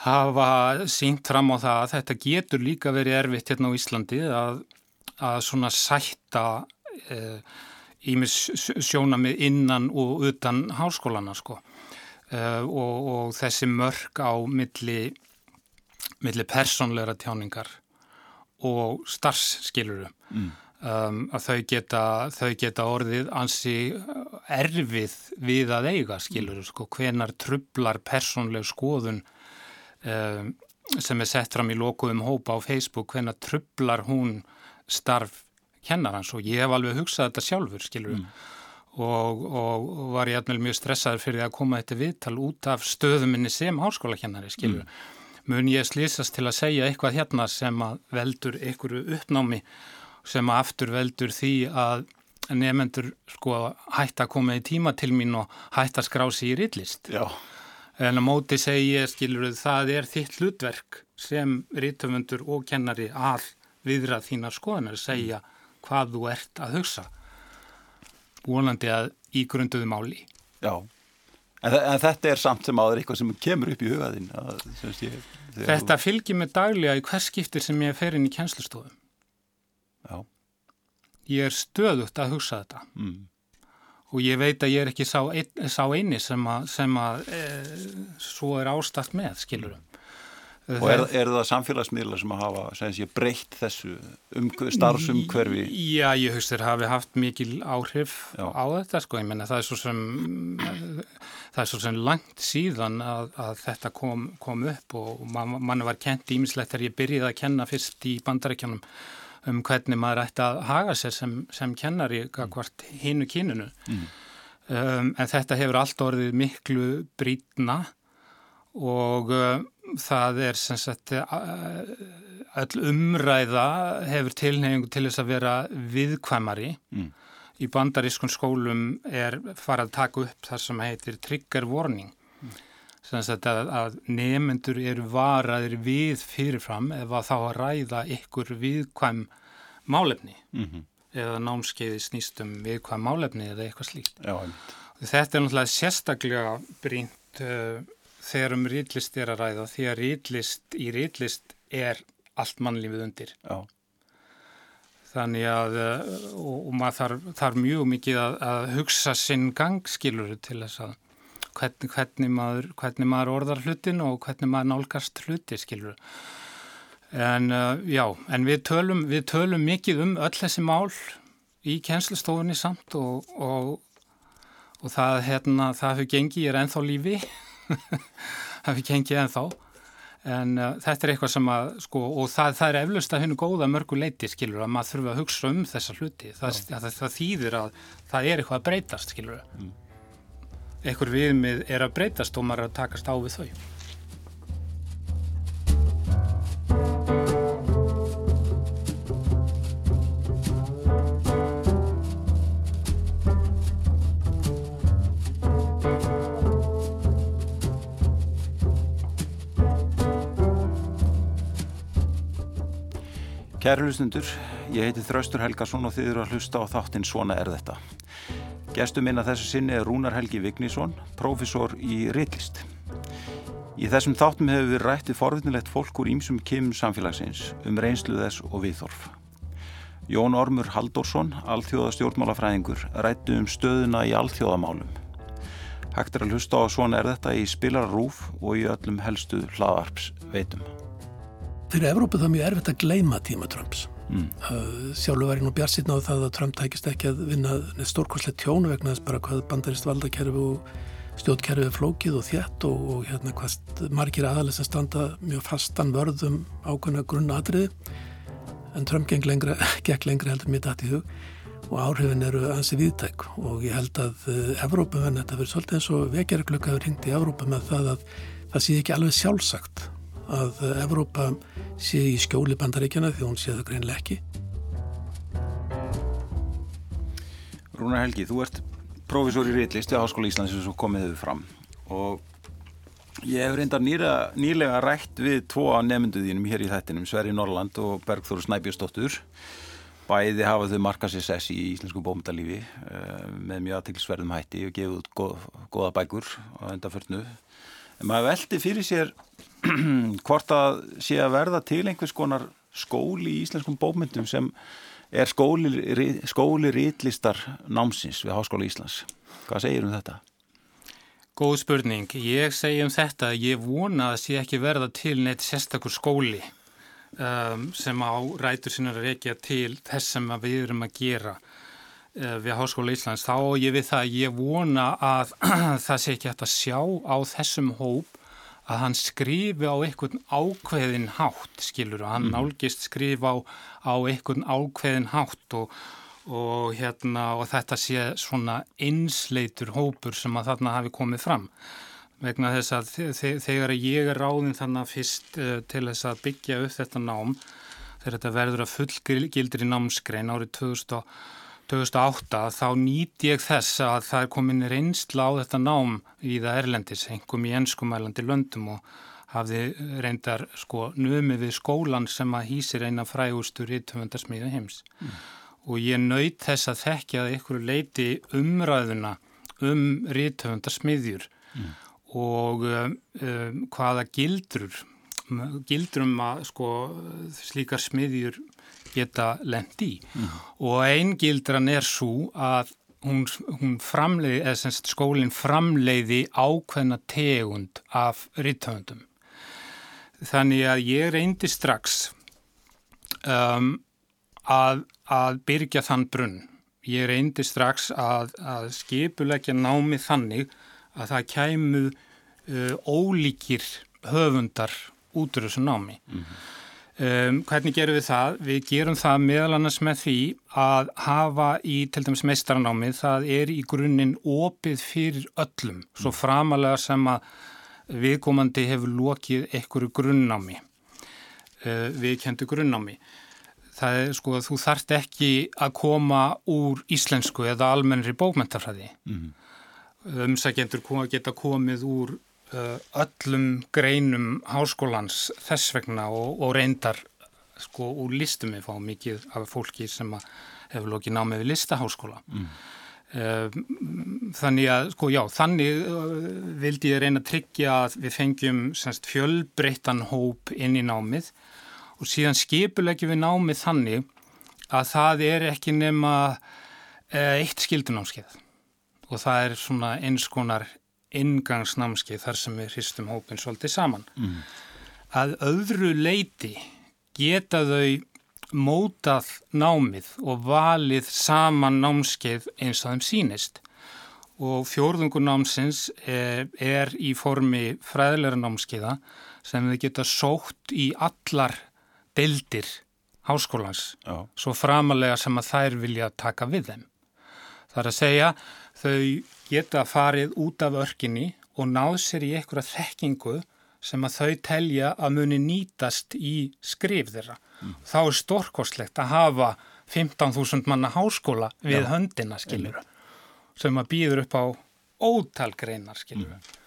hafa sínt fram á það að þetta getur líka verið erfitt hérna á Íslandi að, að svona sætta uh, sjónamið innan og utan háskólana sko. Uh, og, og þessi mörg á milli, milli persónleira tjáningar og starfsskiluru mm. um, að þau geta, þau geta orðið ansi erfið við að eiga skiluru sko. Hvenar trublar persónleg skoðun um, sem er sett fram í lokuðum hópa á Facebook hvenar trublar hún starf kennarans og ég hef alveg hugsað þetta sjálfur skilur mm. og, og var ég alveg mjög stressaður fyrir að koma þetta viðtal út af stöðuminni sem háskólakennari skilur. Mm. Mun ég slýsast til að segja eitthvað hérna sem að veldur einhverju uppnámi sem að aftur veldur því að nefnendur sko hætt að koma í tíma til mín og hætt að skrá sér í rillist. Já. En á móti segi ég skilur það er þitt hlutverk sem rítöfundur og kennari all viðrað þínar skoðanar segja mm hvað þú ert að hugsa. Vonandi að í grunduðu máli. Já, en, en þetta er samt sem áður eitthvað sem kemur upp í hugaðin Þetta þú... fylgir mig daglega í hvers skiptir sem ég fer inn í kjenslustofum Já. Ég er stöðugt að hugsa þetta. Mm. og ég veit að ég er ekki sá, ein, sá eini sem að, sem að e, svo er ástætt með, skilurum Og er, er það samfélagsmiðla sem að hafa sé, breytt þessu um, starfsumhverfi? Já, ég höfst þér hafi haft mikil áhrif Já. á þetta sko, ég menna það er svo sem það er svo sem langt síðan að, að þetta kom, kom upp og man, mann var kent ímislegt þegar ég byrjiði að kenna fyrst í bandarækjanum um hvernig maður ætti að haga sér sem, sem kennari hvort hinu kynunu mm. um, en þetta hefur allt orðið miklu brítna og um, það er sem sagt öll umræða hefur tilnefningu til þess að vera viðkvæmari mm. í bandarískun skólum er farað að taka upp það sem heitir trigger warning mm. sem sagt að, að nefnendur eru varaðir við fyrirfram ef að þá að ræða ykkur viðkvæm málefni mm -hmm. eða námskeiði snýstum viðkvæm málefni eða eitthvað slíkt Já, þetta er náttúrulega sérstaklega brínt uh, þegar um rýtlist er að ræða því að rýtlist í rýtlist er allt mannlífið undir. Já. þannig að uh, og, og maður þarf, þarf mjög mikið að, að hugsa sinn gangskiluru til þess að hvernig, hvernig, maður, hvernig maður orðar hlutin og hvernig maður nálgast hluti skiluru en uh, já, en við tölum, við tölum mikið um öll þessi mál í kjenslustofunni samt og, og, og það, hérna, það hefur gengið, er enþá lífi hefur gengið ennþá. En uh, þetta er eitthvað sem að sko, og það, það er eflust að hennu góða mörgu leiti skilur að maður þurfa að hugsa um þessa hluti. Það, það, það þýðir að það er eitthvað að breytast skilur mm. eitthvað viðmið er að breytast og maður er að takast á við þau Kæri hlustundur, ég heiti Þraustur Helgarsson og þið eru að hlusta á þáttinn Svona er þetta. Gestur minna þessu sinni er Rúnar Helgi Vignísson, profesor í Rittlist. Í þessum þáttum hefur við rættið forvittnilegt fólk úr ímsum kymum samfélagsins um reynslu þess og viðþorf. Jón Ormur Halldórsson, alþjóðastjórnmálafræðingur, rættu um stöðuna í alþjóðamálum. Hægt er að hlusta á Svona er þetta í spilararúf og í öllum helstu hlaðarps veitum fyrir Evrópu það er mjög erfitt að gleima tíma Trumps. Mm. sjálfur var ég nú bjart sýtna á það að Trump tækist ekki að vinna stórkonslega tjónu vegna þess bara hvað bandarist valdakerfi og stjórnkerfi er flókið og þjætt og, og hérna hvað margir aðalis að standa mjög fastan vörðum ákveðna grunnatriði. En Trump gekk lengra, gekk lengra heldur mér dætt í hug og áhrifin eru ansi viðtæk og ég held að Evrópa venn þetta verður svolítið eins og vekjaraklöka hefur hengt í Evrópa með það að það sé ekki alveg sjálfsagt að Evrópa sé í skjóli bandaríkjana því hún sé það greinlega ekki. Rúnar Helgi, þú ert profesor í Rittlist við Háskóla Íslands sem svo komið hefur fram. Og ég hef reyndar nýra, nýlega rætt við tvo af nefnduðínum hér í þettinum, Sverri Norrland og Bergþóru Snæbjörnsdóttur. Bæði hafa þau markað sér sess í íslensku bómyndalífi uh, með mjög aðtilsverðum hætti og gefið út góða bækur á endaförnu en maður veldi fyrir sér hvort að sé að verða til einhvers konar skóli í íslenskum bókmyndum sem er skóli, skóli rítlistar námsins við Háskóla Íslands. Hvað segir um þetta? Góð spurning. Ég segi um þetta að ég vona að sé ekki verða til neitt sérstakur skóli um, sem á rætur sinna að rekja til þess sem við erum að gera uh, við Háskóla Íslands. Þá ég við það að ég vona að það sé ekki hægt að sjá á þessum hóp að hann skrifi á einhvern ákveðin hátt, skilur, og hann mm. nálgist skrif á, á einhvern ákveðin hátt og, og, hérna, og þetta sé svona einsleitur hópur sem að þarna hafi komið fram. Vegna þess að þegar ég er ráðinn þannig fyrst uh, til þess að byggja upp þetta nám, þegar þetta verður að fullgildir í námskrein árið 2000 2008 þá nýtt ég þess að það er komin reynsla á þetta nám í það Erlendis, einhverjum í ennskumælandi löndum og hafði reyndar sko nömi við skólan sem að hýsir eina frægustur í töfundarsmiðu heims. Mm. Og ég nöyt þess að þekkja að ykkur leiti umræðuna um rítöfundarsmiðjur mm. og um, um, hvaða gildrur, gildrum að sko slíkar smiðjur geta lendi mm. og einn gildran er svo að hún, hún framleiði, eða semst skólinn framleiði ákveðna tegund af rittöfundum. þannig að ég reyndi strax um, að, að byrja þann brunn. Ég reyndi strax að, að skipulegja námi þannig að það kæmu uh, ólíkir höfundar út úr þessu námi. Mm -hmm. Um, hvernig gerum við það? Við gerum það meðal annars með því að hafa í til dæmis meistaranámið það er í grunninn opið fyrir öllum, svo framalega sem að viðkomandi hefur lokið einhverju grunnámi, uh, viðkendu grunnámi það er sko að þú þart ekki að koma úr íslensku eða almennri bókmentafræði mm -hmm. umsækjendur geta komið úr öllum greinum háskólans þess vegna og, og reyndar sko úr listum við fáum mikið af fólki sem hefur lokið námið við listaháskóla. Mm. uh, þannig að sko já þannig uh, vildi ég reyna að tryggja að við fengjum semst fjölbreyttan hóp inn í námið. Og síðan skipulegjum við námið þannig að það er ekki nema eh, eitt skildunámskeið og það er svona eins konar ingangsnámskeið þar sem við hristum hópin svolítið saman. Mm. Að öðru leiti geta þau mótað námið og valið saman námskeið eins og þeim sínist og fjórðungur námsins er, er í formi fræðilega námskeiða sem þau geta sótt í allar deildir háskólans Já. svo framalega sem að þær vilja taka við þeim. Það er að segja þau geta farið út af örkinni og náð sér í einhverja þekkingu sem að þau telja að muni nýtast í skrif þeirra. Mm. Þá er stórkostlegt að hafa 15.000 manna háskóla við Já. höndina, skiljur, sem að býður upp á ótalgreinar, skiljur. Mm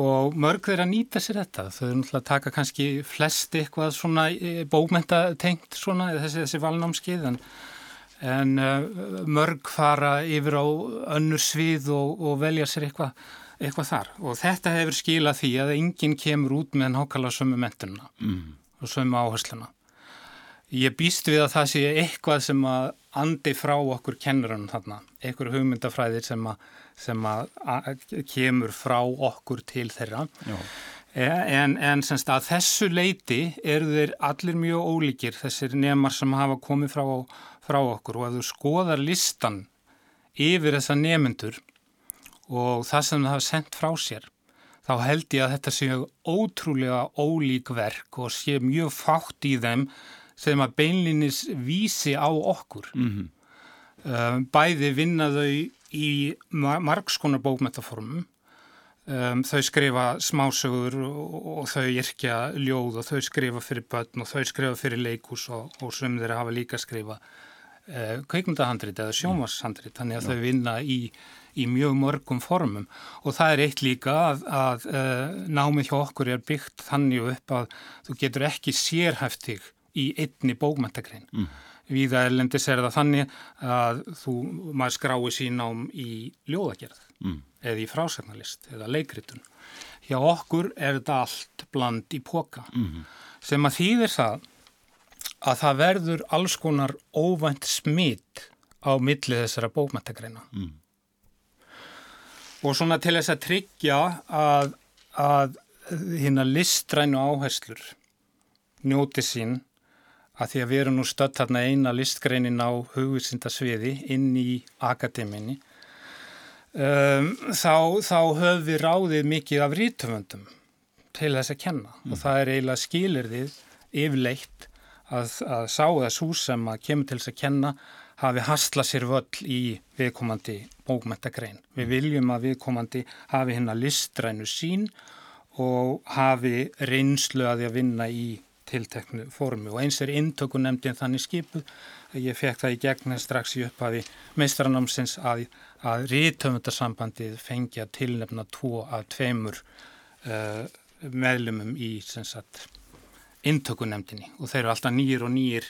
og mörg þeirra nýta sér þetta þau eru náttúrulega að taka kannski flest eitthvað svona e, bókmentatengt svona þessi, þessi valnámskið en, en uh, mörg fara yfir á önnur svið og, og velja sér eitthvað, eitthvað þar. Og þetta hefur skilað því að enginn kemur út með nákvæmlega sömu mentununa mm. og sömu áhersluna. Ég býst við að það sé eitthvað sem að andi frá okkur kennurinn þarna, eitthvað hugmyndafræðir sem að sem að, að kemur frá okkur til þeirra. E, en, en semst að þessu leiti eru þeir allir mjög ólíkir þessir nefnar sem hafa komið frá, frá okkur og að þú skoðar listan yfir þessa nefnendur og það sem það hafa sendt frá sér þá held ég að þetta séu ótrúlega ólík verk og sé mjög fátt í þeim sem að beinlinis vísi á okkur mm -hmm. bæði vinna þau í margskonar bókmetaformum. Um, þau skrifa smásögur og, og þau yrkja ljóð og þau skrifa fyrir börn og þau skrifa fyrir leikús og, og sem þeirra hafa líka skrifa kveikmyndahandrit eða sjómashandrit, þannig að Já. þau vinna í, í mjög mörgum formum og það er eitt líka að, að uh, námið hjá okkur er byggt þannig upp að þú getur ekki sérhæft þig í einni bókmyndagrein. Mm. Víða erlendis er það þannig að þú maður skrái sín ám í ljóðagerð mm. eða í frásagnalist eða leikritun. Hjá okkur er þetta allt bland í póka mm. sem að þýðir það að það verður alls konar óvænt smitt á milli þessara bókmættakreina. Mm. Og svona til þess að tryggja að, að hérna listrænu áherslur njóti sín að því að við erum nú stödd þarna eina listgreinin á hugvísindasviði inn í akademinni um, þá, þá höfum við ráðið mikið af rítumöndum til þess að kenna mm. og það er eiginlega skilirðið yfirleitt að, að sá eða svo sem að kemur til þess að kenna hafi hasla sér völl í viðkomandi bókmæntagrein. Við viljum að viðkomandi hafi hérna listrænu sín og hafi reynslu að því að vinna í tilteknu formi og eins er intökunemdin þannig skipuð að ég fekk það í gegn strax í upphafi meistranámsins að, að rítöfundarsambandið fengi að tilnefna tvo af tveimur uh, meðlumum í intökunemdini og þeir eru alltaf nýjir og nýjir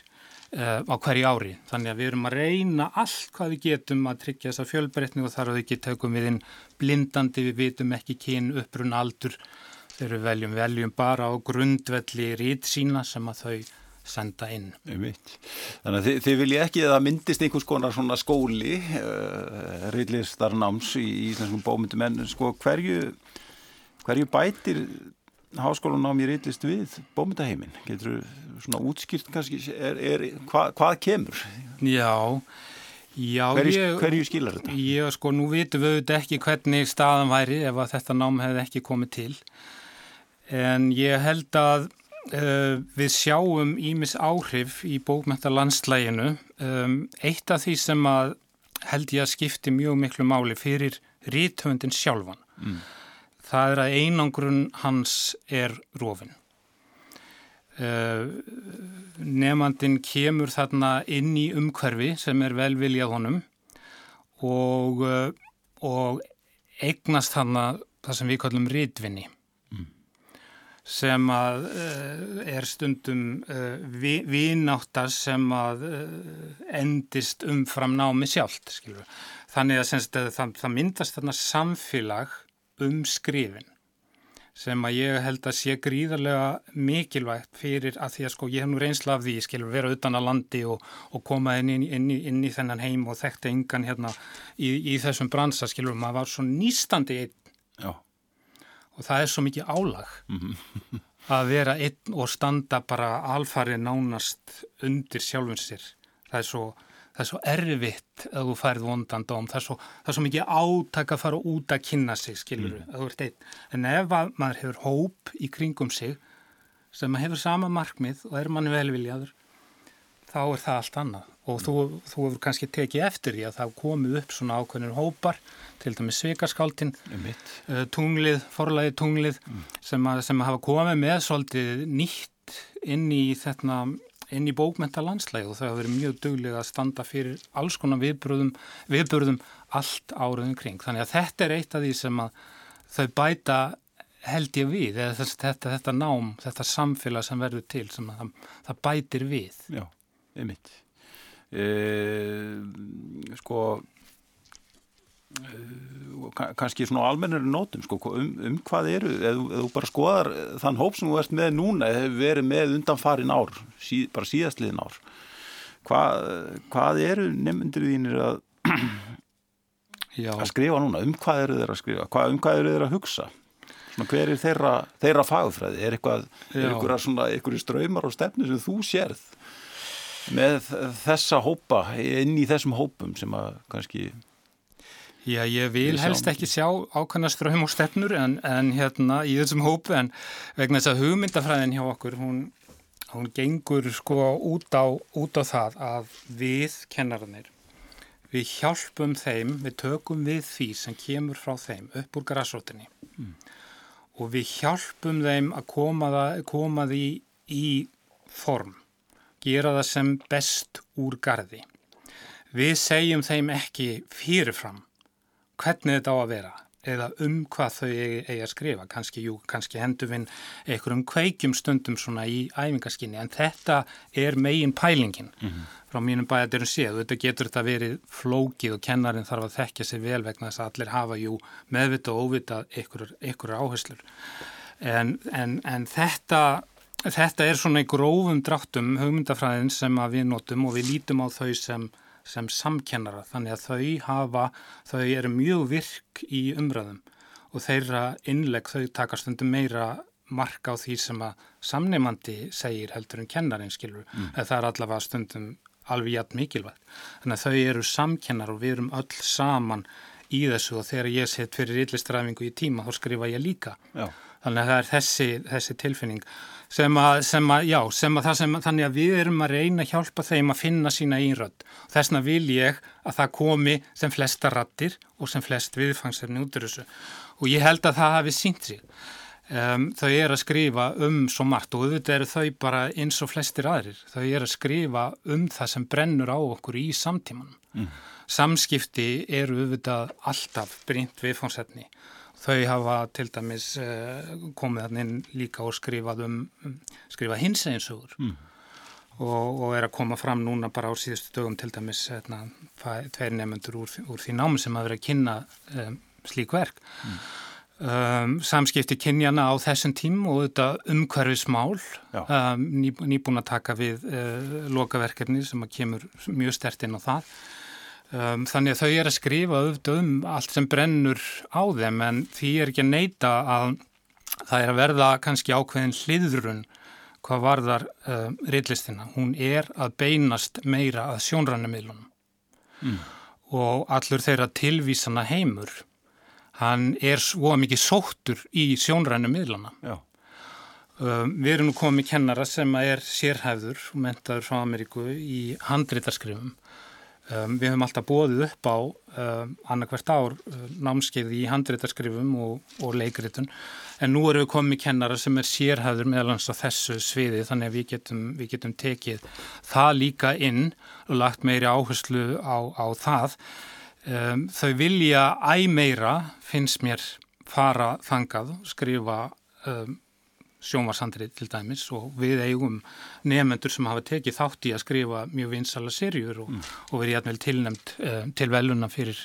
uh, á hverju ári. Þannig að við erum að reyna allt hvað við getum að tryggja þessa fjölbreytni og þar að við ekki tökum við inn blindandi, við vitum ekki kyn, uppruna, aldur. Þeir eru veljum, veljum bara á grundvelli rít sína sem að þau senda inn. Þannig að þið, þið vilja ekki að það myndist einhvers konar svona skóli, uh, reillistarnáms í íslenskum bómyndum, en sko hverju, hverju bætir háskólan á mér yllist við bómyndaheimin? Getur þú svona útskýrt kannski, er, er, hva, hvað kemur? Já, já. Hverju, ég, hverju skilar þetta? Já, sko, nú vitum við auðvitað ekki hvernig staðan væri ef að þetta nám hefði ekki komið til. En ég held að uh, við sjáum ímis áhrif í bókmyndalandslæginu. Um, eitt af því sem að held ég að skipti mjög miklu máli fyrir ríthöndin sjálfan. Mm. Það er að einangrun hans er rofin. Uh, nefnandin kemur þarna inn í umhverfi sem er velviljað honum og, uh, og eignast þarna það sem við kallum rítvinni mm. sem að uh, er stundum vi, vináttar sem að endist umfram námi sjálft skilur. þannig að, að það, það myndast þarna samfélag um skrifin sem að ég held að sé gríðarlega mikilvægt fyrir að því að sko ég hef nú reynsla af því, ég skilur vera utan að landi og, og koma inn, inn, inn, inn í þennan heim og þekkta yngan hérna í, í þessum bransa, skilur, maður var svo nýstandi einn Já. og það er svo mikið álag mm -hmm. að vera einn og standa bara alfarið nánast undir sjálfun sér, það er svo það er svo erfitt að þú færð vondan dóm, það er svo, það er svo mikið átaka að fara út að kynna sig, skilur mm. en ef maður hefur hóp í kringum sig sem hefur sama markmið og er manni velviljaður þá er það allt annað og þú, þú hefur kannski tekið eftir því að það komið upp svona ákveðnir hópar til dæmis Svikaskáltin uh, tunglið, forlæði tunglið mm. sem, að, sem að hafa komið með svolítið nýtt inn í þetta inn í bókmentalandslæg og það hefur verið mjög duglega að standa fyrir alls konar viðbröðum, viðbröðum allt áraðum kring. Þannig að þetta er eitt af því sem þau bæta held ég við, eða þess, þetta, þetta nám, þetta samfélag sem verður til, sem að það, það bætir við. Já, einmitt. E, sko, kannski svona almennari nótum sko, um, um hvað eru, ef þú bara skoðar þann hóp sem þú ert með núna hefur verið með undanfarin ár síð, bara síðastliðin ár hvað, hvað eru nefndir þínir að að skrifa núna, um hvað eru þeir að skrifa? Hvað, um hvað eru þeir að hugsa? Svona, hver er þeirra, þeirra fagfræði? Er eitthvað, er eitthvað ströymar og stefnu sem þú sérð með þessa hópa inn í þessum hópum sem að kannski Já, ég vil helst ekki sjá ákvæmna ströym og stefnur en, en hérna í þessum hópu en vegna þess að hugmyndafræðin hjá okkur hún, hún gengur sko út á, út á það að við kennarannir við hjálpum þeim, við tökum við því sem kemur frá þeim upp úr græsrótinni mm. og við hjálpum þeim að koma, það, koma því í form, gera það sem best úr gardi. Við segjum þeim ekki fyrirfram hvernig þetta á að vera eða um hvað þau eigi, eigi að skrifa. Kannski, jú, kannski hendur við einhverjum kveikjum stundum svona í æfingaskinni en þetta er megin pælingin mm -hmm. frá mínum bæjadirum séð. Þetta getur þetta verið flókið og kennarin þarf að þekkja sig vel vegna þess að allir hafa jú meðvita og óvita einhverjur áherslur. En, en, en þetta þetta er svona í grófum dráttum hugmyndafræðin sem við notum og við lítum á þau sem sem samkennara þannig að þau hafa, þau eru mjög virk í umræðum og þeirra innleg þau taka stundum meira marka á því sem að samneimandi segir heldur en kennarin skilur mm. það er allavega stundum alveg jætt mikilvægt. Þannig að þau eru samkennar og við erum öll saman í þessu og þegar ég set fyrir yllistræfingu í tíma þá skrifa ég líka. Já. Þannig að það er þessi, þessi tilfinning sem að, sem að, já, sem að það sem, þannig að við erum að reyna að hjálpa þeim að finna sína einrödd. Þessna vil ég að það komi sem flesta rattir og sem flest viðfangsefni út úr þessu. Og ég held að það hafi sínt sig. Um, þau er að skrifa um svo margt og auðvitað eru þau bara eins og flestir aðrir. Þau er að skrifa um það sem brennur á okkur í samtímanum. Mm. Samskipti eru auðvitað alltaf brynt viðfangsefni Þau hafa til dæmis uh, komið hann inn líka og skrifað um, um skrifað hins eginsugur mm. og, og er að koma fram núna bara á síðustu dögum til dæmis hérna, tveir nefnendur úr, úr því námi sem hafa verið að kynna um, slík verk. Mm. Um, samskipti kynjana á þessum tím og þetta umhverfismál um, ný, nýbúin að taka við uh, lokaverkefni sem að kemur mjög stert inn á það Um, þannig að þau er að skrifa auðvitað um allt sem brennur á þeim en því er ekki að neyta að, það er að verða kannski ákveðin hliðrun hvað varðar uh, reillistina. Hún er að beinast meira að sjónrannumilunum mm. og allur þeirra tilvísana heimur, hann er svo mikið sóttur í sjónrannumiluna. Já. Um, við erum nú komið kennara sem er sérhæfður og mentaður frá Ameríku í handrítarskrifum Um, við höfum alltaf bóðið upp á um, annarkvært ár um, námskeið í handréttarskrifum og, og leikritun en nú erum við komið kennara sem er sérhæður meðalans á þessu sviði þannig að við getum, við getum tekið það líka inn og lagt meiri áherslu á, á það. Um, þau vilja æg meira finnst mér fara þangað, skrifa sjónvarsandrið til dæmis og við eigum nefnendur sem hafa tekið þátt í að skrifa mjög vinsala serjur og, mm. og verið jætmjöl tilnæmt uh, til veluna fyrir,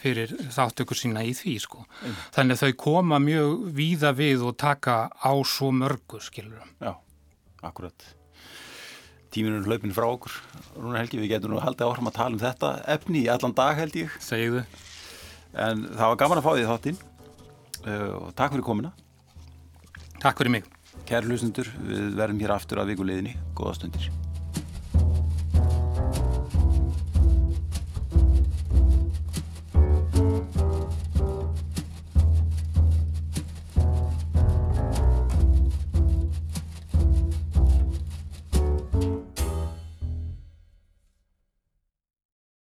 fyrir þáttökur sína í því sko. Mm. Þannig að þau koma mjög víða við og taka á svo mörgu skilur. Já, akkurat. Tíminun hlaupin frá okkur, Rúna Helgi, við getum nú haldið áhrum að tala um þetta efni í allan dag held ég. Segðu. En það var gaman að fá því þáttinn uh, og takk fyrir komina. Takk fyrir mig. Kæri hlustendur, við verðum hér aftur að vikuleginni. Góða stundir.